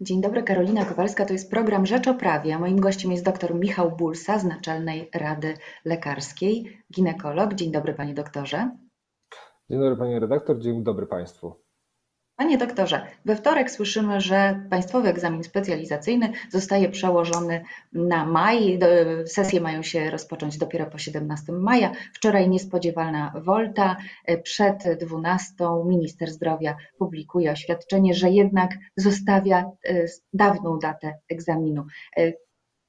Dzień dobry, Karolina Kowalska. To jest program Rzecz o Prawie. Moim gościem jest dr Michał Bulsa z Naczelnej Rady Lekarskiej, ginekolog. Dzień dobry, panie doktorze. Dzień dobry, pani redaktor. Dzień dobry państwu. Panie doktorze, we wtorek słyszymy, że państwowy egzamin specjalizacyjny zostaje przełożony na maj. Sesje mają się rozpocząć dopiero po 17 maja. Wczoraj niespodziewana wolta. Przed 12 minister zdrowia publikuje oświadczenie, że jednak zostawia e, dawną datę egzaminu. E,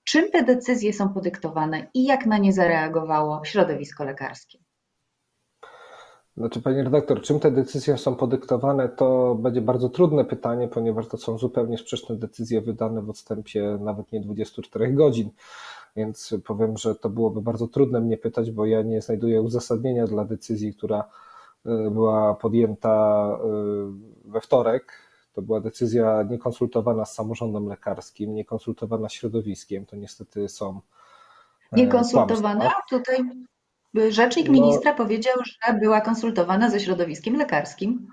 czym te decyzje są podyktowane i jak na nie zareagowało środowisko lekarskie? Znaczy, pani redaktor, czym te decyzje są podyktowane, to będzie bardzo trudne pytanie, ponieważ to są zupełnie sprzeczne decyzje wydane w odstępie nawet nie 24 godzin. Więc powiem, że to byłoby bardzo trudne mnie pytać, bo ja nie znajduję uzasadnienia dla decyzji, która e, była podjęta e, we wtorek. To była decyzja niekonsultowana z samorządem lekarskim, niekonsultowana z środowiskiem. To niestety są. E, niekonsultowana? Tutaj Rzecznik no, ministra powiedział, że była konsultowana ze środowiskiem lekarskim.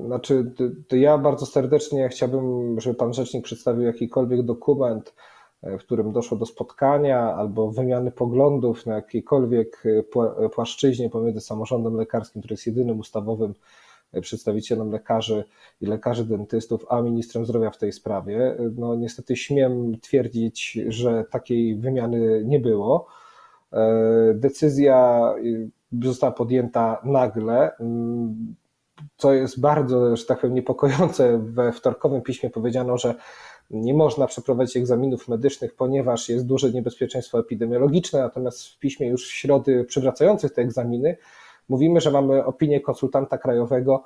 Znaczy, to ja bardzo serdecznie chciałbym, żeby pan rzecznik przedstawił jakikolwiek dokument, e, w którym doszło do spotkania albo wymiany poglądów na jakiejkolwiek e, płaszczyźnie pomiędzy samorządem lekarskim, który jest jedynym ustawowym e, przedstawicielem lekarzy i lekarzy dentystów, a ministrem zdrowia w tej sprawie. No niestety śmiem twierdzić, że takiej wymiany nie było. E, decyzja y, została podjęta nagle, mm, co jest bardzo, że tak powiem, niepokojące. We wtorkowym piśmie powiedziano, że nie można przeprowadzić egzaminów medycznych, ponieważ jest duże niebezpieczeństwo epidemiologiczne, natomiast w piśmie już w środy przywracających te egzaminy mówimy, że mamy opinię konsultanta krajowego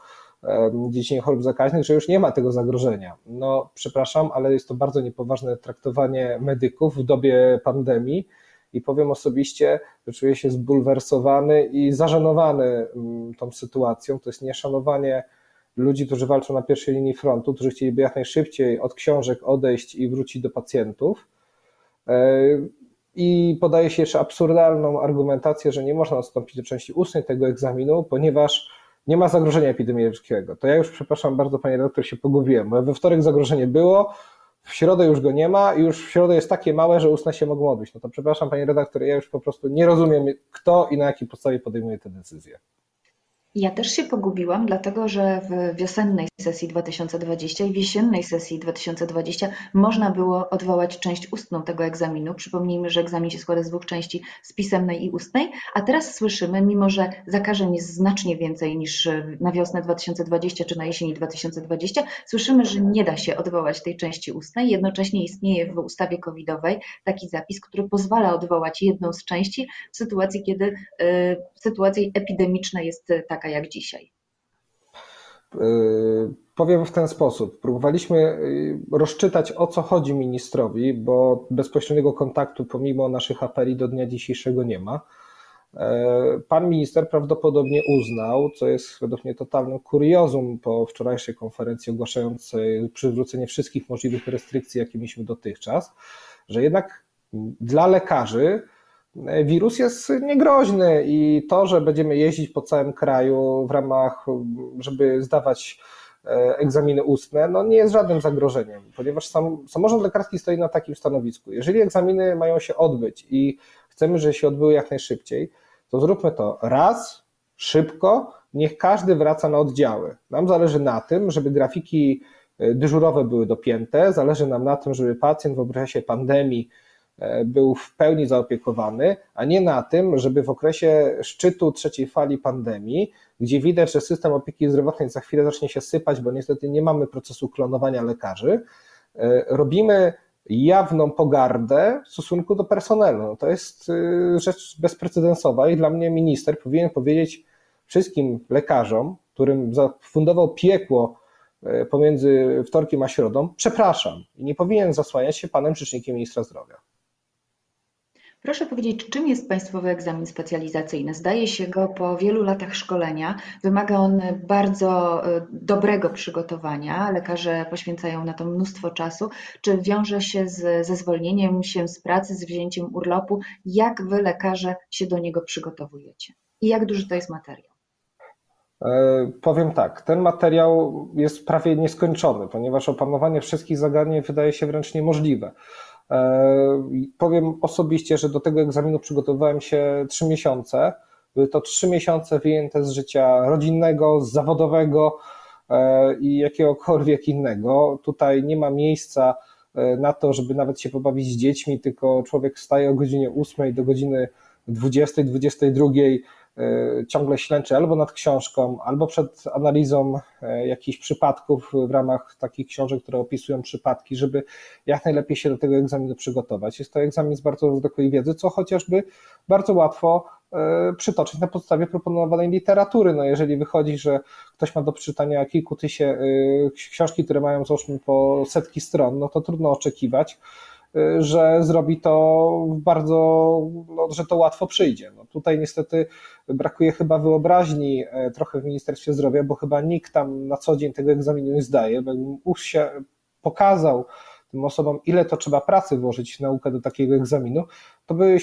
w dziedzinie chorób zakaźnych, że już nie ma tego zagrożenia. No, przepraszam, ale jest to bardzo niepoważne traktowanie medyków w dobie pandemii i powiem osobiście, że czuję się zbulwersowany i zażenowany mm, tą sytuacją. To jest nieszanowanie ludzi, którzy walczą na pierwszej linii frontu, którzy chcieliby jak najszybciej od książek odejść i wrócić do pacjentów. E, I podaje się jeszcze absurdalną argumentację, że nie można odstąpić do części ustnej tego egzaminu, ponieważ nie ma zagrożenia epidemiologicznego. To ja już, przepraszam bardzo, panie redaktor, się pogubiłem, we wtorek zagrożenie było, w środę już go nie ma już w środę jest takie małe, że ustne się mogą odbyć. No to przepraszam, panie redaktor, ja już po prostu nie rozumiem, kto i na jakiej podstawie podejmuje te decyzje. Ja też się pogubiłam, dlatego że w wiosennej sesji 2020 i jesiennej sesji 2020 można było odwołać część ustną tego egzaminu. Przypomnijmy, że egzamin się składa z dwóch części, z pisemnej i ustnej, a teraz słyszymy, mimo że zakażeń jest znacznie więcej niż na wiosnę 2020 czy na jesieni 2020, słyszymy, że nie da się odwołać tej części ustnej. Jednocześnie istnieje w ustawie covidowej taki zapis, który pozwala odwołać jedną z części w sytuacji, kiedy y, sytuacja epidemiczna jest taka, jak dzisiaj? Yy, powiem w ten sposób. Próbowaliśmy yy, rozczytać, o co chodzi ministrowi, bo bezpośredniego kontaktu, pomimo naszych apeli, do dnia dzisiejszego nie ma. Yy, pan minister prawdopodobnie uznał, co jest według mnie totalnym kuriozum po wczorajszej konferencji ogłaszającej przywrócenie wszystkich możliwych restrykcji, jakie mieliśmy dotychczas, że jednak dla lekarzy wirus jest niegroźny i to, że będziemy jeździć po całym kraju w ramach, żeby zdawać e, egzaminy ustne, no nie jest żadnym zagrożeniem, ponieważ sam, samorząd lekarski stoi na takim stanowisku. Jeżeli egzaminy mają się odbyć i chcemy, żeby się odbyły jak najszybciej, to zróbmy to raz, szybko, niech każdy wraca na oddziały. Nam zależy na tym, żeby grafiki e, dyżurowe były dopięte, zależy nam na tym, żeby pacjent w okresie pandemii był w pełni zaopiekowany, a nie na tym, żeby w okresie szczytu trzeciej fali pandemii, gdzie widać, że system opieki zdrowotnej za chwilę zacznie się sypać, bo niestety nie mamy procesu klonowania lekarzy, e, robimy jawną pogardę w stosunku do personelu. To jest e, rzecz bezprecedensowa i dla mnie minister powinien powiedzieć wszystkim lekarzom, którym zafundował piekło pomiędzy wtorkiem a środą, przepraszam i nie powinien zasłaniać się panem rzecznikiem ministra zdrowia. Proszę powiedzieć, czym jest Państwowy egzamin specjalizacyjny? Zdaje się go po wielu latach szkolenia. Wymaga on bardzo e, dobrego przygotowania. Lekarze poświęcają na to mnóstwo czasu. Czy wiąże się z, ze zwolnieniem się z pracy, z wzięciem urlopu? Jak Wy, lekarze, się do niego przygotowujecie? I jak duży to jest materiał? E, powiem tak, ten materiał jest prawie nieskończony, ponieważ opanowanie wszystkich zagadnień wydaje się wręcz niemożliwe. E, powiem osobiście, że do tego egzaminu przygotowywałem się trzy miesiące. Były to trzy miesiące wyjęte z życia rodzinnego, zawodowego e, i jakiegokolwiek innego. Tutaj nie ma miejsca na to, żeby nawet się pobawić z dziećmi, tylko człowiek wstaje o godzinie 8 do godziny 20, 22 E, ciągle ślęczy albo nad książką, albo przed analizą e, jakichś przypadków w ramach takich książek, które opisują przypadki, żeby jak najlepiej się do tego egzaminu przygotować. Jest to egzamin z bardzo rozwlekłej wiedzy, co chociażby bardzo łatwo e, przytoczyć na podstawie proponowanej literatury. No jeżeli wychodzi, że ktoś ma do przeczytania kilku tysięcy książki, które mają załóżmy po setki stron, no to trudno oczekiwać, że zrobi to bardzo, no, że to łatwo przyjdzie. No, tutaj niestety brakuje chyba wyobraźni e, trochę w Ministerstwie Zdrowia, bo chyba nikt tam na co dzień tego egzaminu nie zdaje. Bo jakbym się pokazał tym osobom, ile to trzeba pracy włożyć w naukę do takiego egzaminu, to by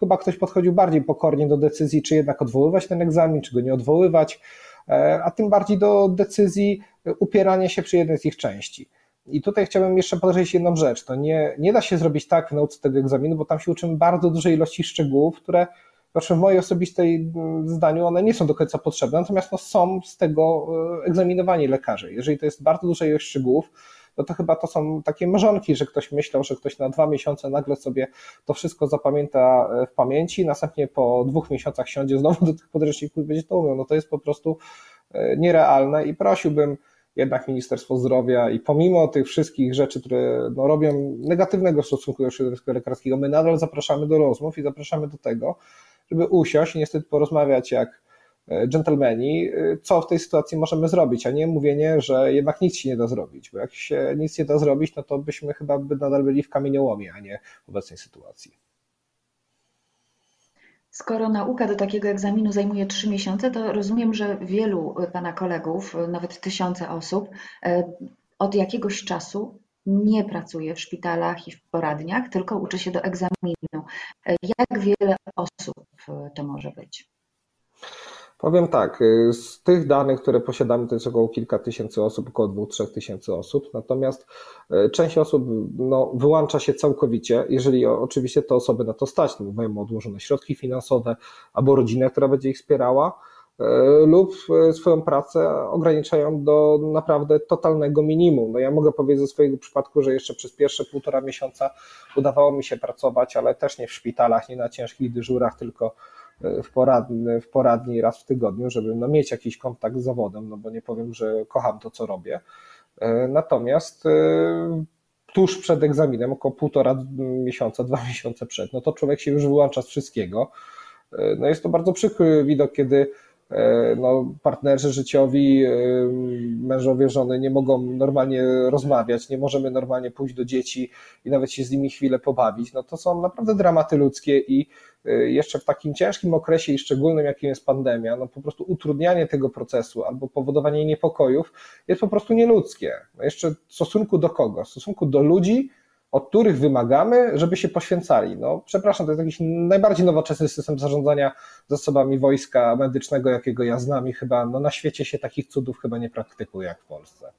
chyba ktoś podchodził bardziej pokornie do decyzji, czy jednak odwoływać ten egzamin, czy go nie odwoływać, e, a tym bardziej do decyzji upierania się przy jednej z ich części. I tutaj chciałbym jeszcze podkreślić jedną rzecz. To nie, nie da się zrobić tak w nauce tego egzaminu, bo tam się uczymy bardzo dużej ilości szczegółów, które znaczy w mojej osobistej mm, zdaniu one nie są do końca potrzebne, natomiast no, są z tego e, egzaminowani lekarze. Jeżeli to jest bardzo duża ilość szczegółów, no to chyba to są takie mrzonki, że ktoś myślał, że ktoś na dwa miesiące nagle sobie to wszystko zapamięta e, w pamięci, następnie po dwóch miesiącach siądzie znowu do tych podręczników i będzie to umiał. No to jest po prostu e, nierealne i prosiłbym jednak Ministerstwo Zdrowia i pomimo tych wszystkich rzeczy, które no, robią negatywnego stosunku do środowiska lekarskiego, my nadal zapraszamy do rozmów i zapraszamy do tego, żeby usiąść i niestety porozmawiać jak e, dżentelmeni, e, co w tej sytuacji możemy zrobić, a nie mówienie, że jednak nic się nie da zrobić, bo jak się nic nie da zrobić, no to byśmy chyba by nadal byli w kamieniołomie, a nie w obecnej sytuacji. Skoro nauka do takiego egzaminu zajmuje trzy miesiące, to rozumiem, że wielu Pana kolegów, nawet tysiące osób, e, od jakiegoś czasu nie pracuje w szpitalach i w poradniach, tylko uczy się do egzaminu. E, jak wiele osób to może być? Powiem tak, y, z tych danych, które posiadamy, to jest około kilka tysięcy osób, około dwóch, trzech tysięcy osób, natomiast y, część osób no, wyłącza się całkowicie, jeżeli oczywiście te osoby na to stać, no, mają odłożone środki finansowe albo rodzinę, która będzie ich wspierała, y, lub swoją pracę ograniczają do naprawdę totalnego minimum. No ja mogę powiedzieć ze swojego przypadku, że jeszcze przez pierwsze półtora miesiąca udawało mi się pracować, ale też nie w szpitalach, nie na ciężkich dyżurach, tylko w poradni, w poradni raz w tygodniu, żeby no, mieć jakiś kontakt z zawodem, no bo nie powiem, że kocham to, co robię. E, natomiast e, tuż przed egzaminem, około półtora miesiąca, dwa miesiące przed, no to człowiek się już wyłącza z wszystkiego. E, no jest to bardzo przykry widok, kiedy no, partnerzy życiowi, mężowie, żony nie mogą normalnie rozmawiać, nie możemy normalnie pójść do dzieci i nawet się z nimi chwilę pobawić. No to są naprawdę dramaty ludzkie i Y, jeszcze w takim ciężkim okresie i szczególnym, jakim jest pandemia, no po prostu utrudnianie tego procesu albo powodowanie niepokojów jest po prostu nieludzkie. No jeszcze w stosunku do kogo? W stosunku do ludzi, od których wymagamy, żeby się poświęcali. No, przepraszam, to jest jakiś najbardziej nowoczesny system zarządzania zasobami wojska medycznego, jakiego ja znam i chyba no, na świecie się takich cudów chyba nie praktykuje jak w Polsce.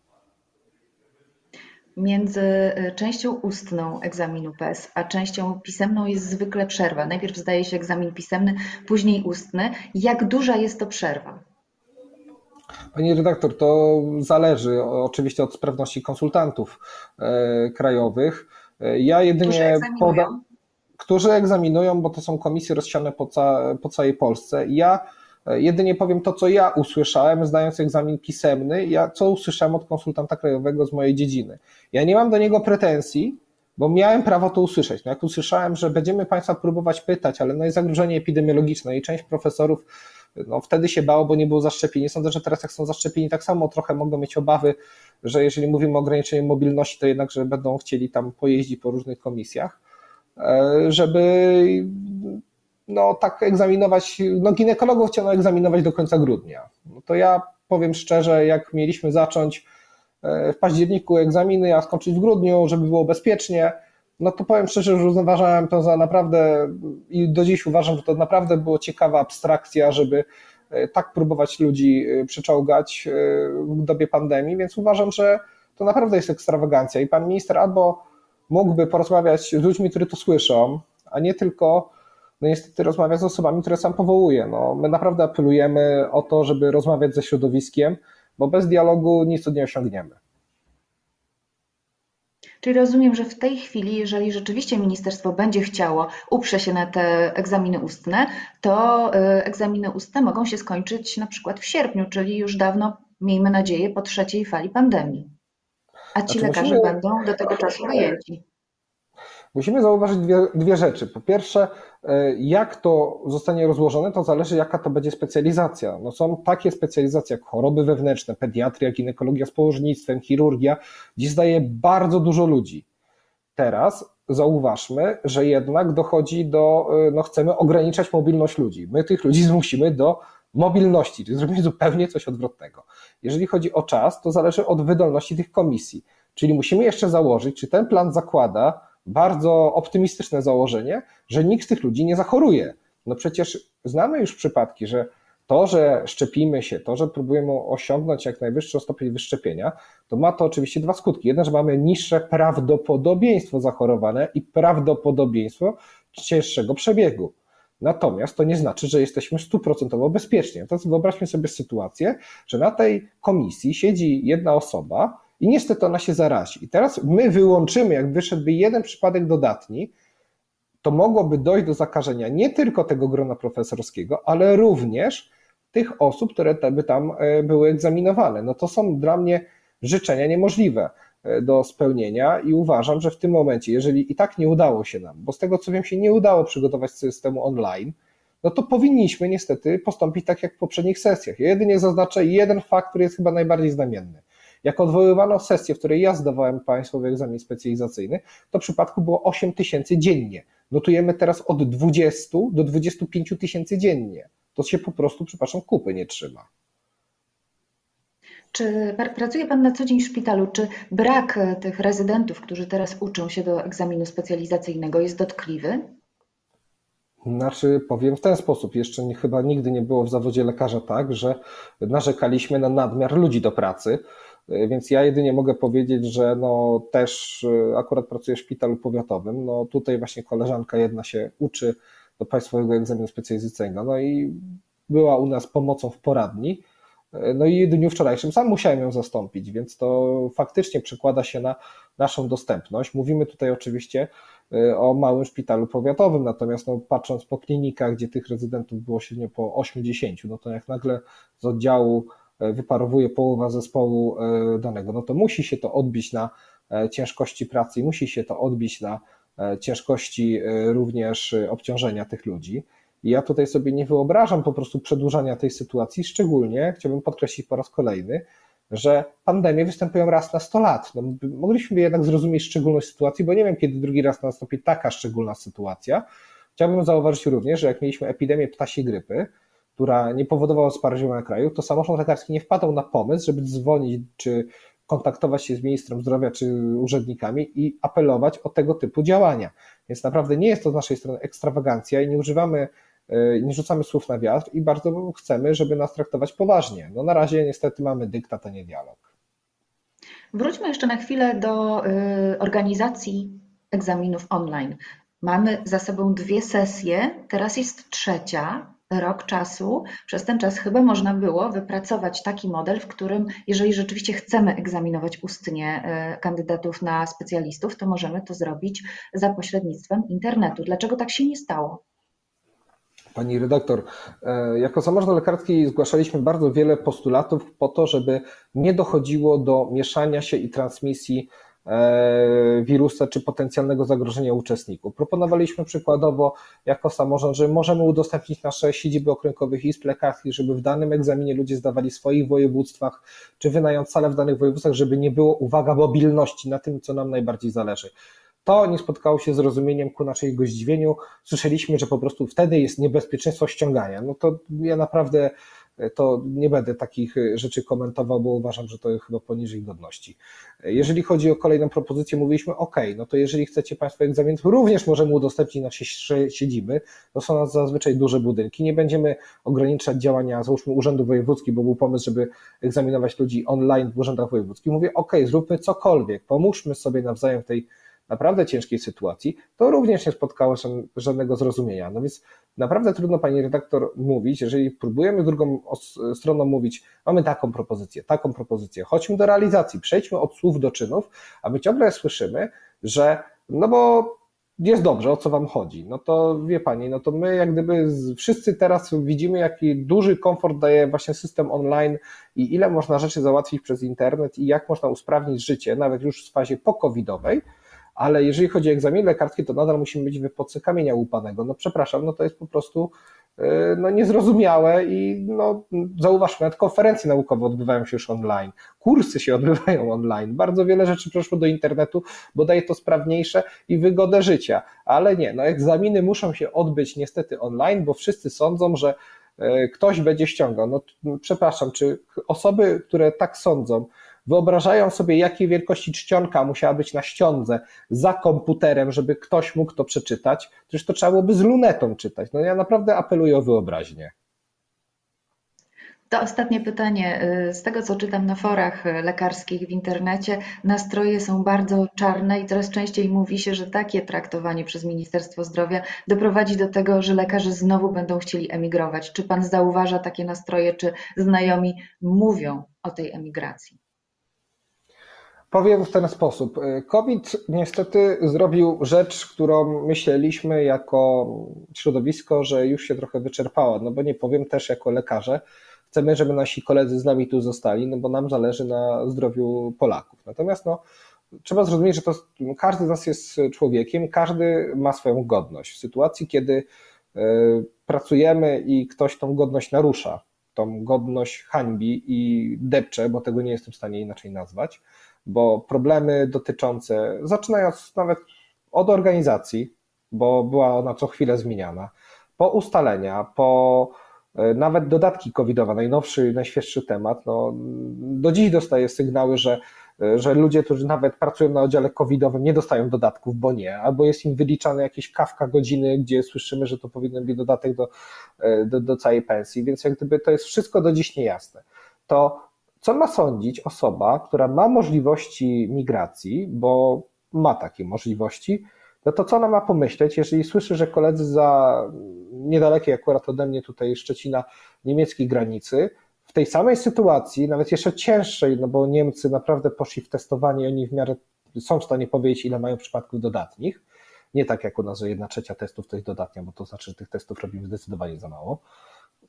Między e, częścią ustną egzaminu PES, a częścią pisemną jest zwykle przerwa. Najpierw zdaje się egzamin pisemny, później ustny. Jak duża jest to przerwa? Pani redaktor, to zależy oczywiście od sprawności konsultantów e, krajowych. E, ja jedynie podam, którzy egzaminują, bo to są komisje rozsiane po, ca, po całej Polsce. Ja Jedynie powiem to, co ja usłyszałem, zdając egzamin pisemny, ja, co usłyszałem od konsultanta krajowego z mojej dziedziny. Ja nie mam do niego pretensji, bo miałem prawo to usłyszeć. No jak usłyszałem, że będziemy Państwa próbować pytać, ale no jest zagrożenie epidemiologiczne i część profesorów no wtedy się bało, bo nie było zaszczepieni. Sądzę, że teraz jak są zaszczepieni, tak samo trochę mogą mieć obawy, że jeżeli mówimy o ograniczeniu mobilności, to jednak, że będą chcieli tam pojeździć po różnych komisjach, e, żeby no tak egzaminować, no ginekologów chciano egzaminować do końca grudnia. No to ja powiem szczerze, jak mieliśmy zacząć e, w październiku egzaminy, a skończyć w grudniu, żeby było bezpiecznie, no to powiem szczerze, że uważałem to za naprawdę i do dziś uważam, że to naprawdę było ciekawa abstrakcja, żeby tak próbować ludzi przyczołgać w dobie pandemii, więc uważam, że to naprawdę jest ekstrawagancja i pan minister albo mógłby porozmawiać z ludźmi, którzy to słyszą, a nie tylko no niestety rozmawiać z osobami, które sam powołuje. No, my naprawdę apelujemy o to, żeby rozmawiać ze środowiskiem, bo bez dialogu nic tu nie osiągniemy. Czyli rozumiem, że w tej chwili, jeżeli rzeczywiście ministerstwo będzie chciało, uprze się na te egzaminy ustne, to y, egzaminy ustne mogą się skończyć na przykład w sierpniu, czyli już dawno, miejmy nadzieję, po trzeciej fali pandemii. A ci znaczy, lekarze musimy... będą do tego czasu wyjęci. Musimy zauważyć dwie, dwie rzeczy. Po pierwsze, e, jak to zostanie rozłożone, to zależy, jaka to będzie specjalizacja. No są takie specjalizacje jak choroby wewnętrzne, pediatria, ginekologia z położnictwem, chirurgia, gdzie zdaje bardzo dużo ludzi. Teraz zauważmy, że jednak dochodzi do, e, no chcemy ograniczać mobilność ludzi. My tych ludzi zmusimy do mobilności, czyli zrobimy zupełnie coś odwrotnego. Jeżeli chodzi o czas, to zależy od wydolności tych komisji. Czyli musimy jeszcze założyć, czy ten plan zakłada bardzo optymistyczne założenie, że nikt z tych ludzi nie zachoruje. No przecież znamy już przypadki, że to, że szczepimy się, to, że próbujemy osiągnąć jak najwyższy stopień wyszczepienia, to ma to oczywiście dwa skutki. Jedno, że mamy niższe prawdopodobieństwo zachorowania i prawdopodobieństwo cięższego przebiegu. Natomiast to nie znaczy, że jesteśmy stuprocentowo bezpieczni. Teraz wyobraźmy sobie sytuację, że na tej komisji siedzi jedna osoba i niestety ona się zarazi. I teraz my wyłączymy, jak wyszedłby jeden przypadek dodatni, to mogłoby dojść do zakażenia nie tylko tego grona profesorskiego, ale również tych osób, które by tam e, były egzaminowane. No to są dla mnie życzenia niemożliwe. E, do spełnienia i uważam, że w tym momencie, jeżeli i tak nie udało się nam, bo z tego co wiem się nie udało przygotować systemu online, no to powinniśmy niestety postąpić tak jak w poprzednich sesjach. Ja jedynie zaznaczę jeden fakt, który jest chyba najbardziej znamienny. Jak odwoływano sesję, w której ja zdawałem państwowy egzamin specjalizacyjny, to w przypadku było 8 tysięcy dziennie. Notujemy teraz od 20 do 25 tysięcy dziennie. To się po prostu, przepraszam, kupy nie trzyma. Czy pracuje Pan na co dzień w szpitalu? Czy brak e, tych rezydentów, którzy teraz uczą się do egzaminu specjalizacyjnego, jest dotkliwy? Znaczy, powiem w ten sposób, jeszcze nie, chyba nigdy nie było w zawodzie lekarza tak, że narzekaliśmy na nadmiar ludzi do pracy, więc ja jedynie mogę powiedzieć, że no też e, akurat pracuję w szpitalu powiatowym, no tutaj właśnie koleżanka jedna się uczy do państwowego egzaminu specjalizacyjnego, no i była u nas pomocą w poradni, no i dniu wczorajszym sam musiałem ją zastąpić, więc to faktycznie przekłada się na naszą dostępność. Mówimy tutaj oczywiście o małym szpitalu powiatowym, natomiast no, patrząc po klinikach, gdzie tych rezydentów było średnio po 80, no to jak nagle z oddziału wyparowuje połowa zespołu y, danego, no to musi się to odbić na ciężkości pracy i musi się to odbić na ciężkości również obciążenia tych ludzi. I ja tutaj sobie nie wyobrażam po prostu przedłużania tej sytuacji, szczególnie chciałbym podkreślić po raz kolejny, że pandemie występują raz na 100 lat. No, mogliśmy jednak zrozumieć szczególność sytuacji, bo nie wiem, kiedy drugi raz nastąpi taka szczególna sytuacja. Chciałbym zauważyć również, że jak mieliśmy epidemię ptasiej grypy, która nie powodowała sparzienia kraju, to samorząd lekarski nie wpadał na pomysł, żeby dzwonić czy kontaktować się z ministrem zdrowia czy urzędnikami i apelować o tego typu działania. Więc naprawdę nie jest to z naszej strony ekstrawagancja i nie używamy E, nie rzucamy słów na wiatr i bardzo chcemy, żeby nas traktować poważnie. No na razie niestety mamy dyktat, a nie dialog. Wróćmy jeszcze na chwilę do y, organizacji egzaminów online. Mamy za sobą dwie sesje, teraz jest trzecia, rok czasu. Przez ten czas chyba można było wypracować taki model, w którym, jeżeli rzeczywiście chcemy egzaminować ustnie y, kandydatów na specjalistów, to możemy to zrobić za pośrednictwem internetu. Dlaczego tak się nie stało? Pani redaktor, e, jako samorząd lekarski zgłaszaliśmy bardzo wiele postulatów po to, żeby nie dochodziło do mieszania się i transmisji e, wirusa czy potencjalnego zagrożenia uczestników. Proponowaliśmy przykładowo jako samorząd, że możemy udostępnić nasze siedziby okręgowych izb lekarskich, żeby w danym egzaminie ludzie zdawali w swoich województwach, czy wynająć salę w danych województwach, żeby nie było, uwaga, mobilności na tym, co nam najbardziej zależy. To nie spotkało się z rozumieniem ku naszego zdziwieniu. Słyszeliśmy, że po prostu wtedy jest niebezpieczeństwo ściągania. No to ja naprawdę to nie będę takich rzeczy komentował, bo uważam, że to chyba poniżej godności. Jeżeli chodzi o kolejną propozycję, mówiliśmy OK, no to jeżeli chcecie Państwo egzamin, również możemy udostępnić nasze siedziby. To są zazwyczaj duże budynki. Nie będziemy ograniczać działania, załóżmy, urzędu wojewódzkich, bo był pomysł, żeby egzaminować ludzi online w urzędach wojewódzkich. Mówię OK, zróbmy cokolwiek, pomóżmy sobie nawzajem w tej naprawdę ciężkiej sytuacji, to również nie spotkało żadnego zrozumienia. No więc naprawdę trudno pani redaktor mówić, jeżeli próbujemy drugą stroną mówić, mamy taką propozycję, taką propozycję, chodźmy do realizacji, przejdźmy od słów do czynów, a my ciągle słyszymy, że no bo jest dobrze, o co wam chodzi. No to wie pani, no to my jak gdyby wszyscy teraz widzimy, jaki duży komfort daje właśnie system online i ile można rzeczy załatwić przez internet i jak można usprawnić życie, nawet już w fazie pokowidowej, ale jeżeli chodzi o egzamin lekarski, to nadal musimy być w epoce kamienia łupanego. No przepraszam, no to jest po prostu e, no, niezrozumiałe i no, zauważmy, nawet konferencje naukowe odbywają się już online, kursy się odbywają online, bardzo wiele rzeczy przeszło do internetu, bo daje to sprawniejsze i wygodę życia, ale nie, no egzaminy muszą się odbyć niestety online, bo wszyscy sądzą, że e, ktoś będzie ściągał. No przepraszam, czy osoby, które tak sądzą, Wyobrażają sobie, jakiej wielkości czcionka musiała być na ściądze za komputerem, żeby ktoś mógł to przeczytać. Przecież to trzeba byłoby z lunetą czytać. No ja naprawdę apeluję o wyobraźnię. To ostatnie pytanie. Z tego, co czytam na forach lekarskich w internecie, nastroje są bardzo czarne i coraz częściej mówi się, że takie traktowanie przez Ministerstwo Zdrowia doprowadzi do tego, że lekarze znowu będą chcieli emigrować. Czy pan zauważa takie nastroje, czy znajomi mówią o tej emigracji? Powiem w ten sposób. Y, COVID niestety zrobił rzecz, którą myśleliśmy jako środowisko, że już się trochę wyczerpała. No bo nie powiem też jako lekarze, chcemy, żeby nasi koledzy z nami tu zostali, no bo nam zależy na zdrowiu Polaków. Natomiast no, trzeba zrozumieć, że to, każdy z nas jest człowiekiem, każdy ma swoją godność. W sytuacji, kiedy y, pracujemy i ktoś tą godność narusza, tą godność hańbi i depcze, bo tego nie jestem w stanie inaczej nazwać, bo problemy dotyczące, zaczynając nawet od organizacji, bo była ona co chwilę zmieniana, po ustalenia, po e, nawet dodatki covidowe, najnowszy, najświeższy temat, no, do dziś dostaję sygnały, że, że ludzie, którzy nawet pracują na oddziale covidowym nie dostają dodatków, bo nie, albo jest im wyliczane jakieś kawka godziny, gdzie słyszymy, że to powinien być dodatek do, e, do, do całej pensji, więc jak gdyby to jest wszystko do dziś niejasne. To co ma sądzić osoba, która ma możliwości migracji, bo ma takie możliwości, no to co ona ma pomyśleć, jeżeli słyszy, że koledzy za niedalekiej akurat ode mnie tutaj Szczecina niemieckiej granicy, w tej samej sytuacji, nawet jeszcze cięższej, no bo Niemcy naprawdę poszli w testowanie, oni w miarę są w stanie powiedzieć, ile mają przypadków dodatnich. Nie tak jak u nas, że jedna trzecia testów to jest dodatnia, bo to znaczy, że tych testów robimy zdecydowanie za mało.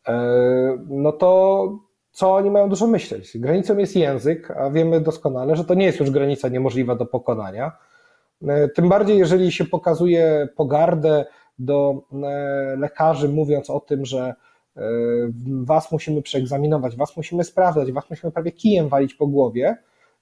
E, no to co oni mają dużo myśleć. Granicą jest język, a wiemy doskonale, że to nie jest już granica niemożliwa do pokonania. E, tym bardziej, jeżeli się pokazuje pogardę do e, lekarzy, mówiąc o tym, że was musimy przeegzaminować, was musimy sprawdzać, was musimy prawie kijem walić po głowie,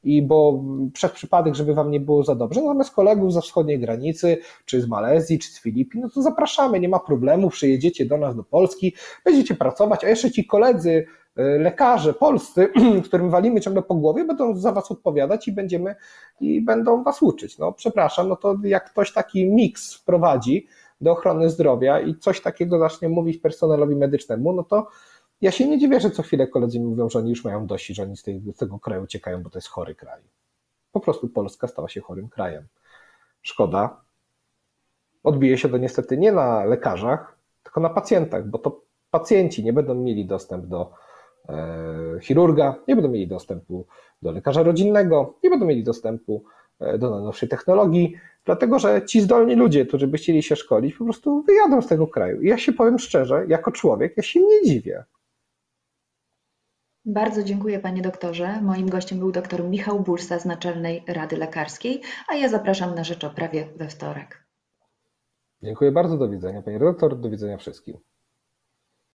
i bo przez przypadek, żeby wam nie było za dobrze, natomiast kolegów ze wschodniej granicy, czy z Malezji, czy z Filipin, no to zapraszamy, nie ma problemu, przyjedziecie do nas do Polski, będziecie pracować, a jeszcze ci koledzy E, lekarze polscy, którym walimy ciągle po głowie, będą za was odpowiadać i będziemy i będą was uczyć. No przepraszam, no to jak ktoś taki miks wprowadzi do ochrony zdrowia i coś takiego zacznie mówić personelowi medycznemu, no to ja się nie dziwię, że co chwilę koledzy mówią, że oni już mają dość, że oni z tego, z tego kraju uciekają, bo to jest chory kraj. Po prostu Polska stała się chorym krajem. Szkoda. Odbije się to niestety nie na lekarzach, tylko na pacjentach, bo to pacjenci nie będą mieli dostęp do E, chirurga, nie będą mieli dostępu do lekarza rodzinnego, nie będą mieli dostępu do najnowszej technologii, dlatego że ci zdolni ludzie, którzy by chcieli się szkolić, po prostu wyjadą z tego kraju. I ja się powiem szczerze, jako człowiek, ja się nie dziwię. Bardzo dziękuję panie doktorze. Moim gościem był dr Michał Bursa z Naczelnej Rady Lekarskiej, a ja zapraszam na rzecz o prawie we wtorek. Dziękuję bardzo, do widzenia pani redaktor, do widzenia wszystkim.